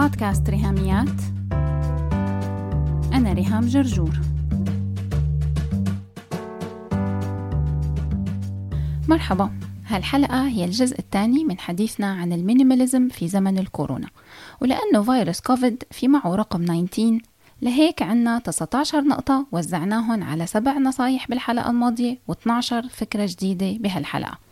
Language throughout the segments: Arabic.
بودكاست ريهاميات. أنا ريهام جرجور. مرحبا. هالحلقة هي الجزء الثاني من حديثنا عن ال minimalism في زمن الكورونا ولأنه فيروس كوفيد في معه رقم 19 لهيك عنا 19 نقطة وزعناهم على سبع نصايح بالحلقة الماضية و12 فكرة جديدة بهالحلقة.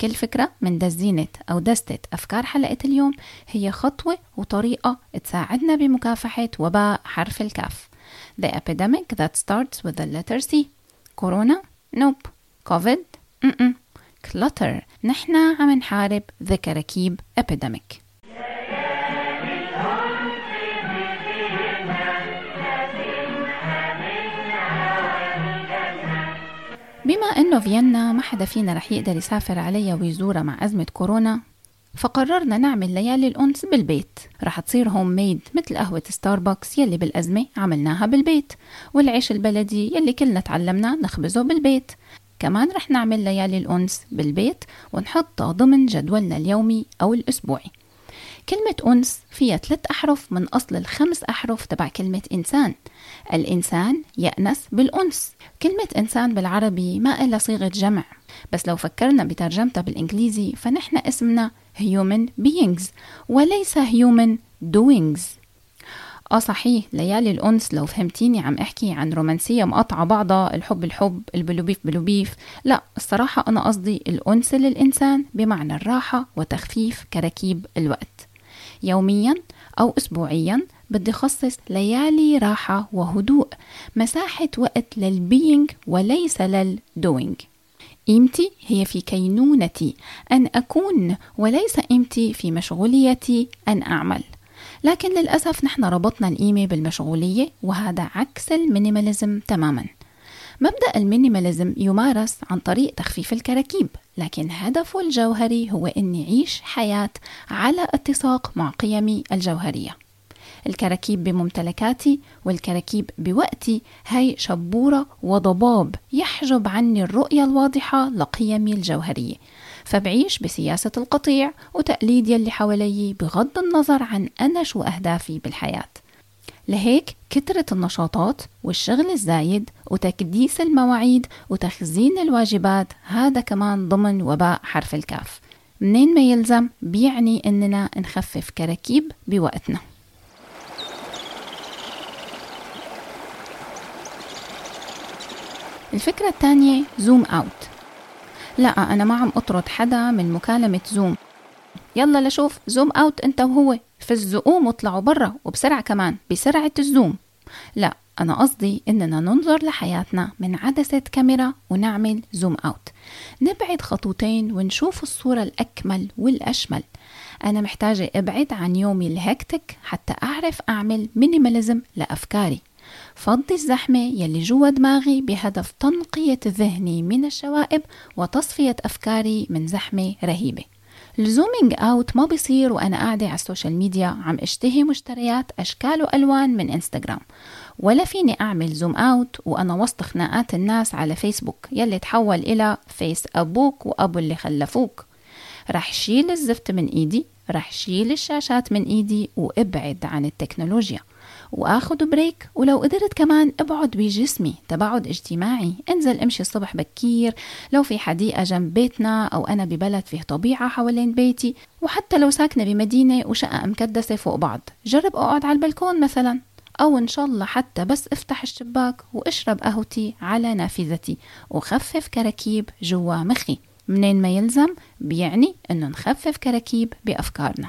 كل فكرة من دزينة أو دستة أفكار حلقة اليوم هي خطوة وطريقة تساعدنا بمكافحة وباء حرف الكاف. The epidemic that starts with the letter C. كورونا؟ Nope. كوفيد م-م. clutter. نحن عم نحارب the كراكيب epidemic. بما انه فيينا ما حدا فينا رح يقدر يسافر عليها ويزورها مع أزمة كورونا فقررنا نعمل ليالي الأنس بالبيت. رح تصير هوم ميد مثل قهوة ستاربكس يلي بالأزمة عملناها بالبيت والعيش البلدي يلي كلنا تعلمنا نخبزه بالبيت. كمان رح نعمل ليالي الأنس بالبيت ونحطها ضمن جدولنا اليومي أو الأسبوعي. كلمة أنس فيها ثلاث أحرف من أصل الخمس أحرف تبع كلمة إنسان. الإنسان يأنس بالأنس. كلمة إنسان بالعربي ما إلا صيغة جمع. بس لو فكرنا بترجمتها بالإنجليزي فنحن اسمنا human beings وليس human doings. آه صحيح ليالي الأنس لو فهمتيني عم أحكي عن رومانسية مقاطعة بعضها الحب الحب البلوبيف بلوبيف. لا الصراحة أنا قصدي الأنس للإنسان بمعنى الراحة وتخفيف كراكيب الوقت. يوميا أو أسبوعيا بدي خصص ليالي راحة وهدوء مساحة وقت لل being وليس لل doing قيمتي هي في كينونتي أن أكون وليس قيمتي في مشغوليتي أن أعمل. لكن للأسف نحن ربطنا القيمة بالمشغولية وهذا عكس ال minimalism تماما. مبدأ ال minimalism يمارس عن طريق تخفيف الكراكيب. لكن هدفه الجوهري هو أني أعيش حياة على اتساق مع قيمي الجوهرية. الكراكيب بممتلكاتي والكراكيب بوقتي هي شبورة وضباب يحجب عني الرؤية الواضحة لقيمي الجوهرية فبعيش بسياسة القطيع وتقليد يلي حوالي بغض النظر عن أنا شو أهدافي بالحياة. لهيك كترة النشاطات والشغل الزايد وتكديس المواعيد وتخزين الواجبات هذا كمان ضمن وباء حرف الكاف. minimalism بيعني إننا نخفف كراكيب بوقتنا. الفكرة الثانية zoom out لا أنا ما عم أطرد حدا من مكالمة زوم يلا لشوف zoom out أنت وهو. في الزقوم واطلعوا برا وبسرعة كمان بسرعة ال zoom. لا أنا قصدي إننا ننظر لحياتنا من عدسة كاميرا ونعمل zoom out. نبعد خطوتين ونشوف الصورة الأكمل والأشمل. أنا محتاجة أبعد عن يومي ال hectic حتى أعرف أعمل minimalism لأفكاري. فضي الزحمة يلي جوا دماغي بهدف تنقية ذهني من الشوائب وتصفية أفكاري من زحمة رهيبة. ال zooming out ما بيصير وأنا قاعدة على ال social media عم اشتهي مشتريات أشكال وألوان من انستغرام ولا فيني أعمل zoom out وأنا وسط خناقات الناس على فيسبوك يلي تحول إلى فيس أبوك وأبو اللي خلفوك. رح شيل الزفت من إيدي رح شيل الشاشات من إيدي وابعد عن التكنولوجيا. واخد بريك. ولو قدرت كمان أبعد بجسمي. تباعد اجتماعي. انزل امشي الصبح بكير. لو في حديقة جنب بيتنا أو أنا ببلد فيه طبيعة حوالين بيتي. وحتى لو ساكنة بمدينة وشقة مكدسة فوق بعض. جرب أقعد على البلكون مثلا. أو إن شاء الله حتى بس أفتح الشباك وأشرب قهوتي على نافذتي. وخفف كراكيب جوا مخي. minimalism بيعني إنه نخفف كراكيب بأفكارنا.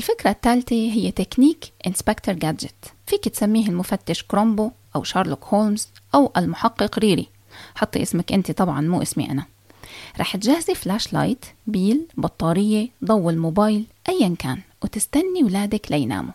الفكرة الثالثة هي technique Inspector Gadget فيك تسميه المفتش كرومبو أو شارلوك هولمز أو المحقق ريري. حطي اسمك أنت طبعا مو اسمي أنا. رح تجهزي flashlight بيل بطارية ضوء الموبايل أيا كان وتستني ولادك ليناموا.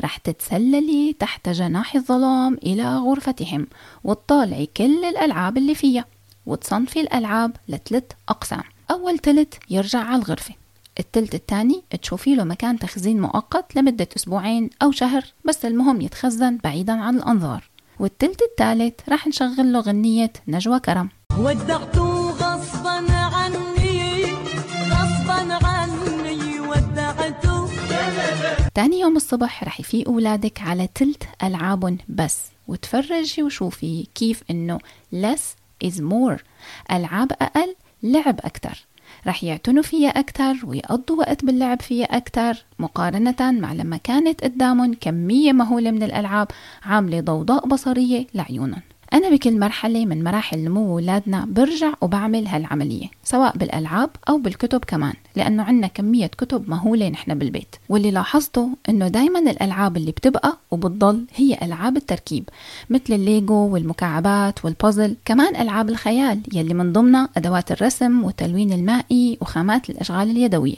رح تتسللي تحت جناح الظلام إلى غرفتهم وتطالعي كل الألعاب اللي فيها وتصنفي الألعاب لثلاث أقسام. أول تلت يرجع على الغرفة. التلت التاني تشوفي له مكان تخزين مؤقت لمدة أسبوعين أو شهر بس المهم يتخزن بعيدا عن الأنظار. والتلت الثالث رح نشغل له غنية نجوى كرم. ودعته غصبا عني غصبا عني ودعته. تاني يوم الصبح رح يفيق أولادك على تلت ألعاب بس. وتفرجي وشوفي كيف إنه less is more. ألعاب أقل لعب أكتر. رح يعتنوا فيها أكتر ويقضوا وقت باللعب فيها أكتر مقارنة مع لما كانت قدامهم كمية مهولة من الألعاب عاملة ضوضاء بصرية لعيونهم. أنا بكل مرحلة من مراحل نمو أولادنا برجع وبعمل هالعملية سواء بالألعاب أو بالكتب كمان لأنه عنا كمية كتب مهولة نحن بالبيت. واللي لاحظته أنه دايما الألعاب اللي بتبقى وبتضل هي ألعاب التركيب مثل الليجو والمكعبات والبازل كمان ألعاب الخيال يلي من ضمنها أدوات الرسم والتلوين المائي وخامات الأشغال اليدوية.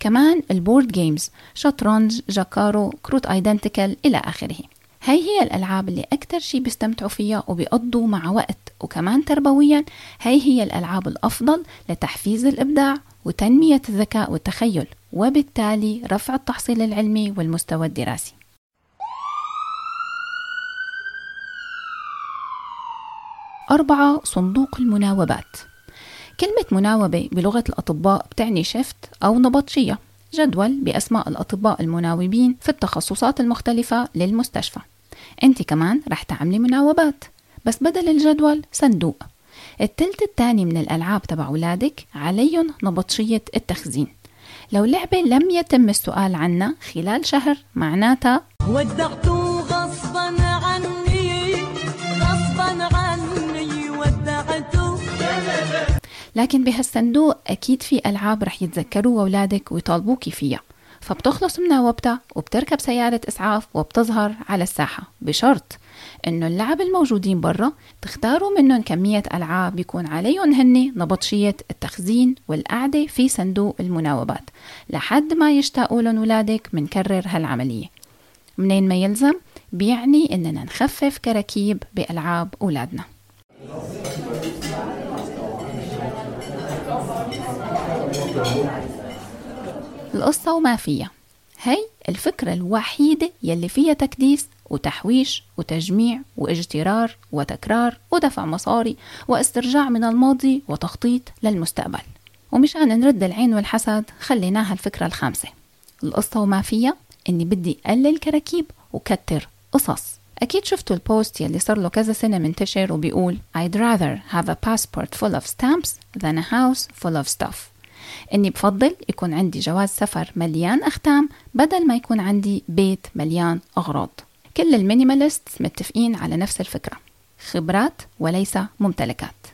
كمان ال board games شطرنج جاكارو كروت identical إلى آخره. هاي هي الألعاب اللي أكتر شي بيستمتعوا فيها وبيقضوا مع وقت. وكمان تربويا هاي هي الألعاب الأفضل لتحفيز الإبداع وتنمية الذكاء والتخيل وبالتالي رفع التحصيل العلمي والمستوى الدراسي. أربعة صندوق المناوبات. كلمة مناوبة بلغة الأطباء بتعني شفت أو نبطشية جدول بأسماء الأطباء المناوبين في التخصصات المختلفة للمستشفى. أنت كمان رح تعملي مناوبات. بس بدل الجدول صندوق. التلت الثاني من الألعاب تبع أولادك عليهم نبطشية التخزين. لو لعبة لم يتم السؤال عنها خلال شهر معناتها ودعته غصبا عني غصبا عني ودعته لكن بهالصندوق أكيد في ألعاب رح يتذكروا أولادك ويطالبوكي فيها. فبتخلص مناوبتها وبتركب سيارة إسعاف وبتظهر على الساحة بشرط إنه اللعب الموجودين برا تختاروا منهم كمية ألعاب يكون عليهم هني نبطشية التخزين والقعدة في صندوق المناوبات لحد ما يشتاقوا لهم ولادك منكرر هالعملية. منين ما يلزم بيعني إننا نخفف كراكيب بألعاب أولادنا. القصة وما فيها. هي الفكرة الوحيدة يلي فيها تكديس وتحويش وتجميع واجترار وتكرار ودفع مصاري واسترجاع من الماضي وتخطيط للمستقبل. ومشان نرد العين والحسد خليناها الفكرة الخامسة. القصة وما فيها إني بدي أقلل كراكيب وكتر قصص. أكيد شفتوا البوست يلي صار له كذا سنة منتشر وبيقول I'd rather have a passport full of stamps than a house full of stuff. إني بفضل يكون عندي جواز سفر مليان أختام بدل ما يكون عندي بيت مليان أغراض. كل ال minimalist متفقين على نفس الفكرة. خبرات وليس ممتلكات.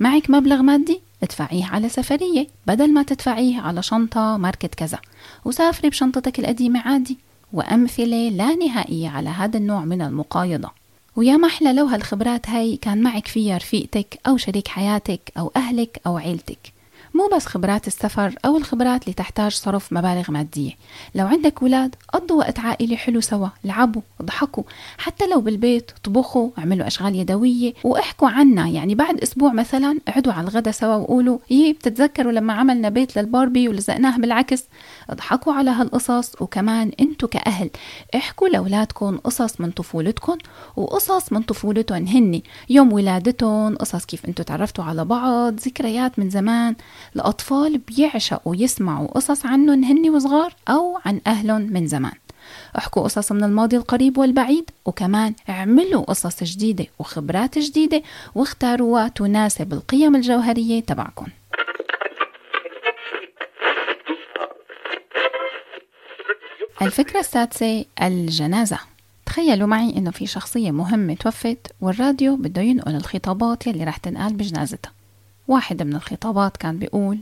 معك مبلغ مادي ادفعيه على سفرية بدل ما تدفعيه على شنطة ماركة كذا. وسافري بشنطتك القديمة عادي. وأمثلة لا نهائية على هذا النوع من المقايضة. ويا محلى لو هالخبرات هاي كان معك فيها رفيقتك أو شريك حياتك أو أهلك أو عيلتك. مو بس خبرات السفر أو الخبرات اللي تحتاج صرف مبالغ مادية. لو عندك ولاد قضوا وقت عائلي حلو سوا لعبوا ضحكوا. حتى لو بالبيت طبخوا اعملوا أشغال يدوية واحكوا عنا. يعني بعد أسبوع مثلا اقعدوا على الغدا سوا وقولوا يي بتتذكروا لما عملنا بيت للباربي ولزقناه بالعكس؟ اضحكوا على هالقصص. وكمان أنتوا كأهل احكوا لأولادكم قصص من طفولتكم وقصص من طفولتهم. هن يوم ولادتهم قصص كيف أنتوا تعرفتوا على بعض ذكريات من زمان. الأطفال بيعشقوا يسمعوا قصص عنهم هن وصغار أو عن أهلهم من زمان. احكوا قصص من الماضي القريب والبعيد وكمان اعملوا قصص جديدة وخبرات جديدة واختاروها تناسب القيم الجوهرية تبعكم. الفكرة السادسة الجنازة. تخيلوا معي إنه في شخصية مهمة توفت والراديو بده ينقل الخطابات يلي رح تنقال بجنازتها. واحد من الخطابات كان بيقول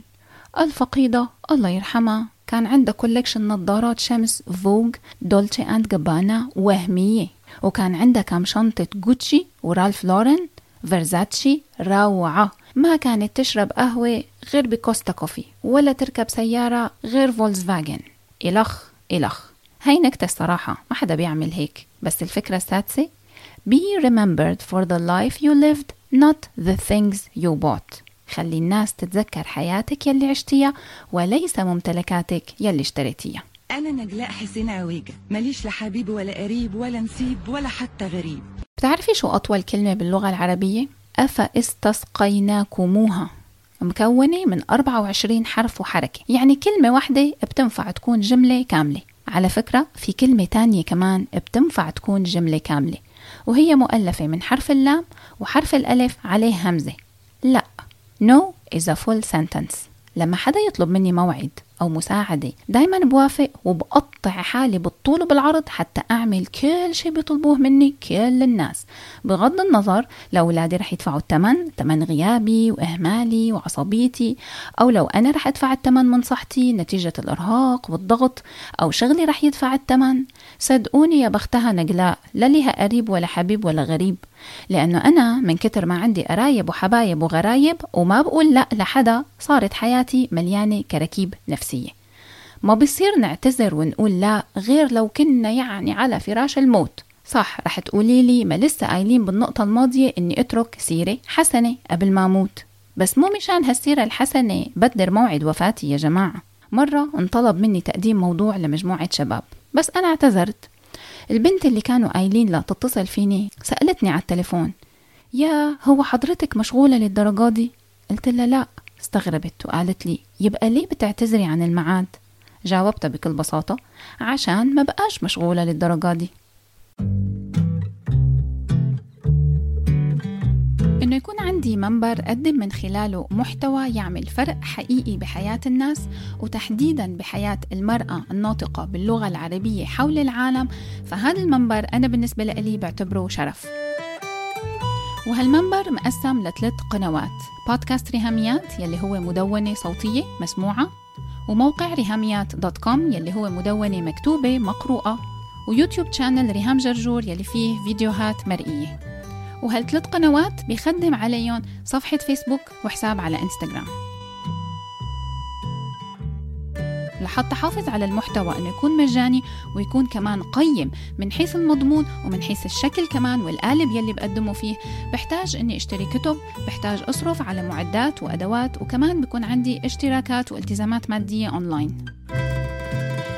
الفقيدة الله يرحمها كان عندها collection نظارات شمس فوغ دولتشي أند جابانا وهمية وكان عندها كم شنطة جوتشي ورالف لورن فيرزاتشي روعة. ما كانت تشرب قهوة غير بكوستا كوفي ولا تركب سيارة غير فولكس فاجن إلخ إلخ. هاي نكتة الصراحة ما حدا بيعمل هيك. بس الفكرة السادسة Be remembered for the life you lived not the things you bought. خلي الناس تتذكر حياتك يلي عشتيها وليس ممتلكاتك يلي اشتريتيها. أنا نجلاء حسين عويجة ماليش لا حبيب ولا قريب ولا نسيب ولا حتى غريب. بتعرفي شو أطول كلمة باللغة العربية؟ أفاستسقيناكموها مكونة من 24 حرف وحركة. يعني كلمة واحدة بتنفع تكون جملة كاملة. على فكرة في كلمة تانية كمان بتنفع تكون جملة كاملة. وهي مؤلفة من حرف اللام وحرف الألف عليه همزة. لا. No is a full sentence. لما حدا يطلب مني موعد أو مساعدة دايما بوافق وبقطع حالي بالطول وبالعرض حتى أعمل كل شي بيطلبوه مني كل الناس. بغض النظر لو أولادي رح يدفعوا الثمن ثمن غيابي وإهمالي وعصبيتي أو لو أنا رح أدفع الثمن من صحتي نتيجة الإرهاق والضغط أو شغلي رح يدفع الثمن صدقوني يا بختها نجلاء لا لها قريب ولا حبيب ولا غريب. لأنه أنا من كتر ما عندي قرايب وحبايب وغرايب وما بقول لا لحدا صارت حياتي مليانة كراكيب نفسية. ما بصير نعتذر ونقول لا غير لو كنا يعني على فراش الموت. صح رح تقولي لي ما لسه قايلين بالنقطة الماضية إني أترك سيرة حسنة قبل ما أموت. بس مو مشان هالسيرة الحسنة بدر موعد وفاتي يا جماعة. مرة انطلب مني تقديم موضوع لمجموعة شباب. بس أنا اعتذرت. البنت اللي كانوا قايلين لا تتصل فيني سألتني على التليفون يا هو حضرتك مشغولة للدرجة دي؟ قلت لها لا استغربت وقالت لي يبقى ليه بتعتذري عن الميعاد؟ جاوبتها بكل بساطة عشان ما بقاش مشغولة للدرجة دي إنه يكون عندي منبر أقدم من خلاله محتوى يعمل فرق حقيقي بحياة الناس وتحديدا بحياة المرأة الناطقة باللغة العربية حول العالم فهذا المنبر أنا بالنسبة لي بعتبره شرف. وهالمنبر مقسم لثلاث قنوات بودكاست ريهاميات يلي هو مدونة صوتية مسموعة وموقع ريهاميات dot com يلي هو مدونة مكتوبة مقروءة ويوتيوب channel ريهام جرجور يلي فيه فيديوهات مرئية. وهالثلاث قنوات؟ بيخدم عليهم صفحة فيسبوك وحساب على إنستغرام. لحتى حافظ على المحتوى إنه يكون مجاني ويكون كمان قيم من حيث المضمون ومن حيث الشكل كمان والقالب يلي بقدمه فيه. بحتاج إني أشتري كتب بحتاج أصرف على معدات وأدوات وكمان بكون عندي اشتراكات والتزامات مادية أونلاين.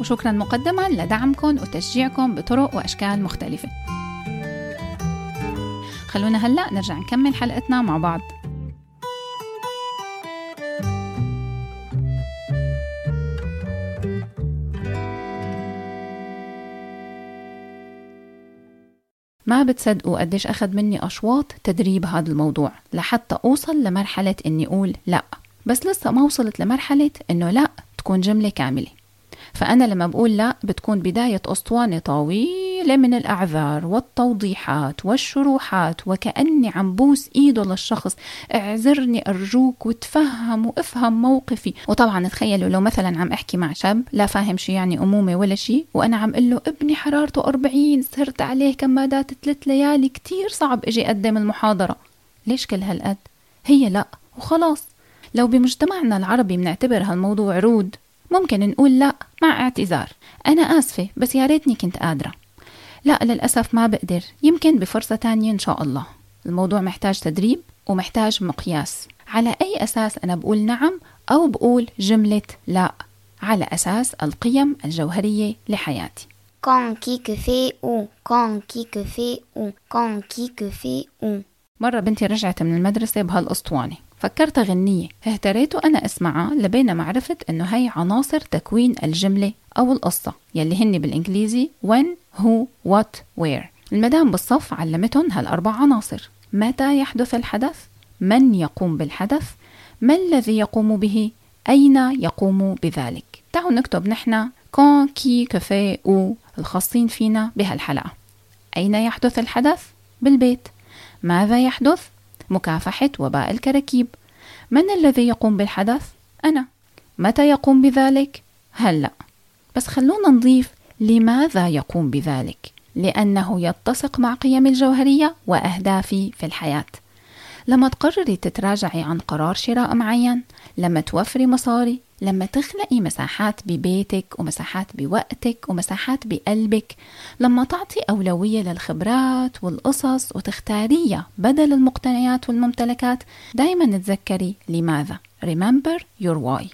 وشكرا مقدما لدعمكم وتشجيعكم بطرق وأشكال مختلفة. خلونا هلأ نرجع نكمل حلقتنا مع بعض. ما بتصدقوا قديش أخذ مني أشواط تدريب هذا الموضوع لحتى أوصل لمرحلة إني أقول لأ. بس لسه ما وصلت لمرحلة إنه لأ تكون جملة كاملة. فأنا لما بقول لا بتكون بداية أسطوانة طويلة من الأعذار والتوضيحات والشروحات وكأني عم بوس إيده للشخص. اعذرني أرجوك وتفهم وافهم موقفي. وطبعا تخيلوا لو مثلا عم أحكي مع شاب لا فاهم شي يعني أمومة ولا شي وأنا عم قل له ابني حرارته 40 سهرت عليه كمادات ثلاث ليالي كتير صعب أجي أقدم المحاضرة. ليش كل هالقد؟ هي لا وخلاص. لو بمجتمعنا العربي بنعتبر هالموضوع رود ممكن نقول لا مع اعتذار. أنا آسفة بس يا ريتني كنت قادرة. لا للأسف ما بقدر. يمكن بفرصة تانية إن شاء الله. الموضوع محتاج تدريب ومحتاج مقياس. على أي أساس أنا بقول نعم أو بقول جملة لا؟ على أساس القيم الجوهرية لحياتي. Quand qui que fait ou quand qui que fait ou quand qui que fait ou مرة بنتي رجعت من المدرسة بهالأسطوانة. فكرت غنية اهتريت وأنا أسمعها لبين ما عرفت إنه هي عناصر تكوين الجملة أو القصة يلي هن بالإنجليزي when, who, what, where. المدام بالصف علمتهم هالأربع عناصر متى يحدث الحدث؟ من يقوم بالحدث؟ ما الذي يقوم به؟ أين يقوم بذلك؟ تعالوا نكتب نحن كون كي كفي أو الخاصين فينا بهالحلقة. أين يحدث الحدث؟ بالبيت. ماذا يحدث؟ مكافحة وباء الكراكيب. من الذي يقوم بالحدث؟ أنا. متى يقوم بذلك؟ هلأ. بس خلونا نضيف لماذا يقوم بذلك. لأنه يتسق مع قيمي الجوهرية وأهدافي في الحياة. لما تقرري تتراجعي عن قرار شراء معين لما توفري مصاري لما تخلقي مساحات ببيتك ومساحات بوقتك ومساحات بقلبك لما تعطي أولوية للخبرات والقصص وتختاريها بدل المقتنيات والممتلكات دايما تذكري لماذا؟ Remember your why.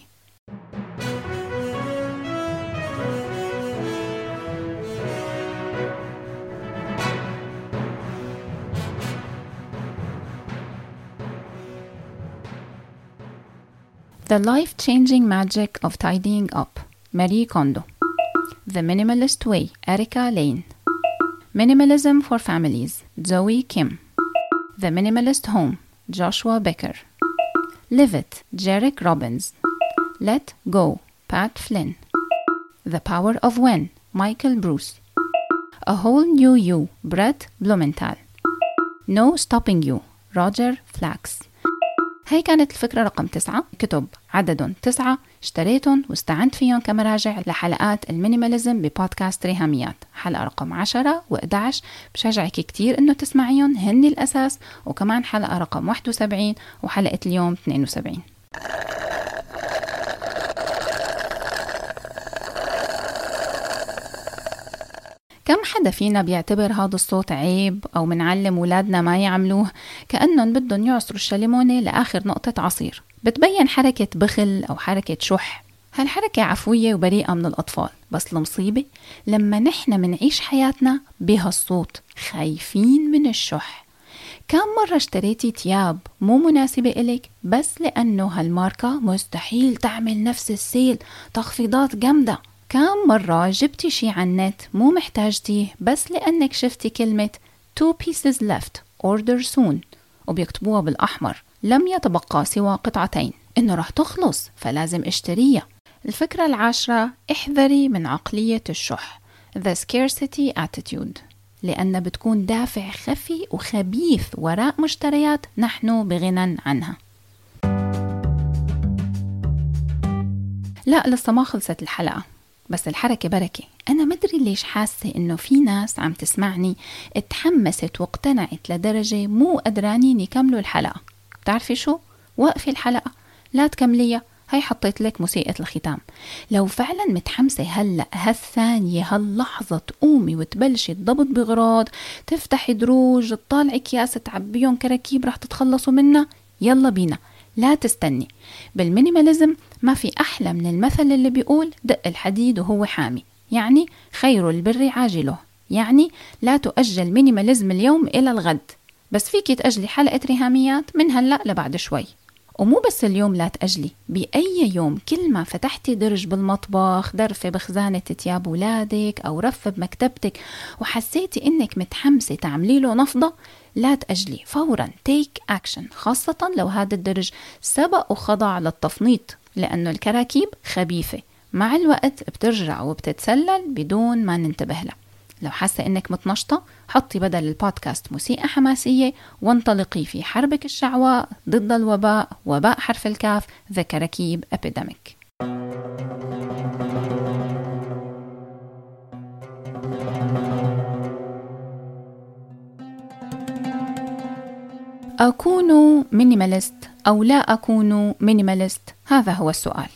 The Life Changing Magic of Tidying Up, Marie Kondo. The Minimalist Way, Erica Lane. Minimalism for Families, Zoe Kim. The Minimalist Home, Joshua Becker. Live It, Jarek Robbins. Let Go, Pat Flynn. The Power of When, Michael Bruce. A Whole New You, Brett Blumenthal. No Stopping You, Roger Flax. هي كانت الفكرة رقم تسعة. كتب عددهم تسعة. اشتريتهم واستعنت فيهم كمراجع لحلقات المينيماليزم ببودكاست ريهاميات. حلقة رقم عشرة و11 بشجعك كتير إنه تسمعيهم. هن الأساس. وكمان حلقة رقم 71 وحلقة اليوم 72 كم حدا فينا بيعتبر هذا الصوت عيب أو منعلم ولادنا ما يعملوه كأنهم بدهم يعصروا الشليمونة لآخر نقطة عصير. بتبين حركة بخل أو حركة شح. هالحركة عفوية وبريئة من الأطفال بس المصيبة لما نحن منعيش حياتنا بهالصوت خايفين من الشح. كم مرة اشتريتي تياب مو مناسبة إلك بس لأنه هالماركة مستحيل تعمل نفس السيل تخفيضات جامدة. كم مرة جبتي شي على النت مو محتاجتيه بس لأنك شفتي كلمة two pieces left order soon وبيكتبوها بالأحمر لم يتبقى سوى قطعتين. إنه رح تخلص فلازم اشتريها. الفكرة العاشرة احذري من عقلية الشح. The scarcity attitude. لأن بتكون دافع خفي وخبيث وراء مشتريات نحن بغنى عنها. لا لسه ما خلصت الحلقة. بس الحركة بركة. أنا مدري ليش حاسة إنه في ناس عم تسمعني اتحمست واقتنعت لدرجة مو قدرانين يكملوا الحلقة. بتعرفي شو؟ وقفي الحلقة. لا تكمليها. هاي حطيت لك موسيقى الختام. لو فعلا متحمسة هلأ هالثانية هاللحظة تقومي وتبلشي تضبط بغراض تفتحي دروج تطالعي اكياس تعبيهم كراكيب رح تتخلصوا منها يلا بينا. لا تستني. بالمينيماليزم ما في أحلى من المثل اللي بيقول دق الحديد وهو حامي يعني خير البر عاجله يعني لا تؤجل minimalism اليوم إلى الغد. بس فيكي تأجلي حلقة ريهاميات من هلأ لبعد شوي. ومو بس اليوم لا تأجلي بأي يوم كل ما فتحتي درج بالمطبخ درفة بخزانة تياب ولادك أو رفة بمكتبتك وحسيتي إنك متحمسة تعملي له نفضة لا تأجلي. فورا take action خاصة لو هذا الدرج سبق وخضع للتفنيط لأنه الكراكيب خبيثة. مع الوقت بترجع وبتتسلل بدون ما ننتبه لها. لو حاسة إنك متنشطة حطي بدل البودكاست موسيقى حماسية وانطلقي في حربك الشعواء ضد الوباء وباء حرف الكاف the كراكيب epidemic أكون minimalist أو لا أكون minimalist هذا هو السؤال.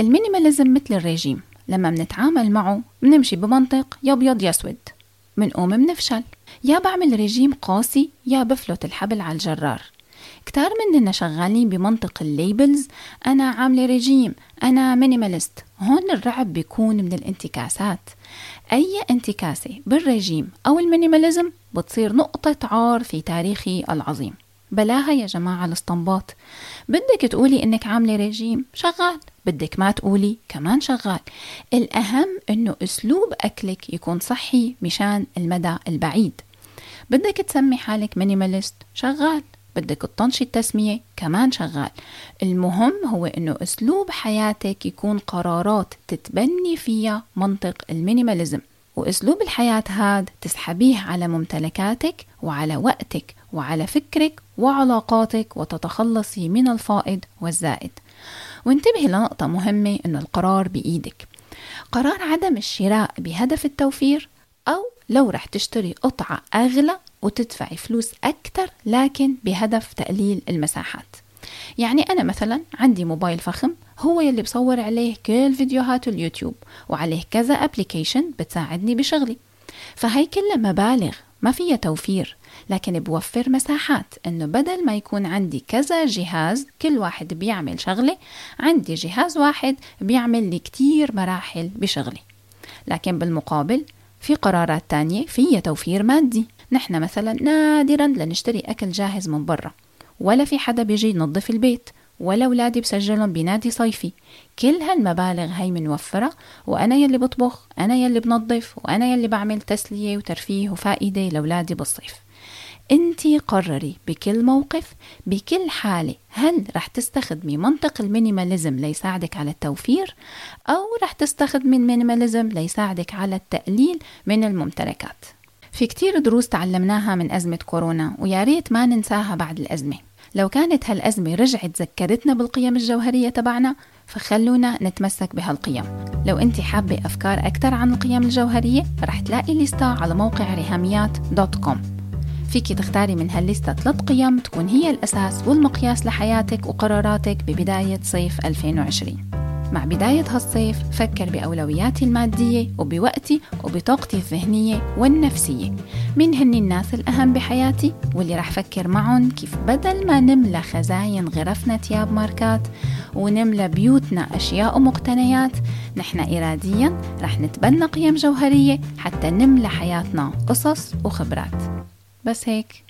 ال minimalism مثل الرجيم. لما منتعامل معه بنمشي بمنطق يا أبيض يا أسود منقوم منفشل يا بعمل رجيم قاسي يا بفلت الحبل على الجرار. كتار مننا شغالين بمنطق ال labels أنا عاملة رجيم أنا minimalist هون الرعب بيكون من الانتكاسات. أي انتكاسة بالرجيم أو ال minimalism بتصير نقطة عار في تاريخي العظيم. بلاها يا جماعة الاستنباط بدك تقولي إنك عاملة رجيم شغال. بدك ما تقولي كمان شغال. الأهم إنه أسلوب أكلك يكون صحي مشان المدى البعيد. بدك تسمي حالك minimalist شغال. بدك تطنشي التسمية؟ كمان شغال. المهم هو إنه أسلوب حياتك يكون قرارات تتبني فيها منطق ال minimalism. وأسلوب الحياة هاد تسحبيه على ممتلكاتك وعلى وقتك وعلى فكرك وعلاقاتك وتتخلصي من الفائض والزائد. وانتبهي لنقطة مهمة إنه القرار بإيدك. قرار عدم الشراء بهدف التوفير أو لو رح تشتري قطعة أغلى وتدفعي فلوس أكتر لكن بهدف تقليل المساحات. يعني أنا مثلا عندي موبايل فخم هو يلي بصور عليه كل فيديوهات اليوتيوب وعليه كذا application بتساعدني بشغلي. فهي كلها مبالغ ما فيها توفير لكن بوفر مساحات إنه بدل ما يكون عندي كذا جهاز كل واحد بيعمل شغلة عندي جهاز واحد بيعمل لي كتير مراحل بشغلي. لكن بالمقابل في قرارات تانية فيها توفير مادي. نحن مثلا نادرا لنشتري أكل جاهز من برا ولا في حدا بيجي ينظف البيت. ولا أولادي بسجلهم بنادي صيفي. كل هالمبالغ هي منوفرة وأنا يلي بطبخ أنا يلي بنظف وأنا يلي بعمل تسلية وترفيه وفائدة لأولادي بالصيف. انتي قرري بكل موقف بكل حالة هل رح تستخدمي منطق ال minimalism ليساعدك على التوفير أو رح تستخدمي ال minimalism ليساعدك على التقليل من الممتلكات؟ في كتير دروس تعلمناها من أزمة كورونا ويا ريت ما ننساها بعد الأزمة. لو كانت هالأزمة رجعت ذكرتنا بالقيم الجوهرية تبعنا فخلونا نتمسك بهالقيم. لو أنت حابة أفكار أكثر عن القيم الجوهرية رح تلاقي ليستة على موقع ريهاميات dot com. فيك تختاري من هالليستة ثلاث قيم تكون هي الأساس والمقياس لحياتك وقراراتك ببداية صيف 2020 مع بداية هالصيف فكر بأولوياتي المادية وبوقتي وبطاقتي الذهنية والنفسية. مين هني الناس الأهم بحياتي واللي رح فكر معهم كيف بدل ما نملى خزاين غرفنا تياب ماركات ونملى بيوتنا أشياء ومقتنيات نحن إراديا رح نتبنى قيم جوهرية حتى نملى حياتنا قصص وخبرات. بس هيك.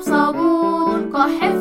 بصابون كحف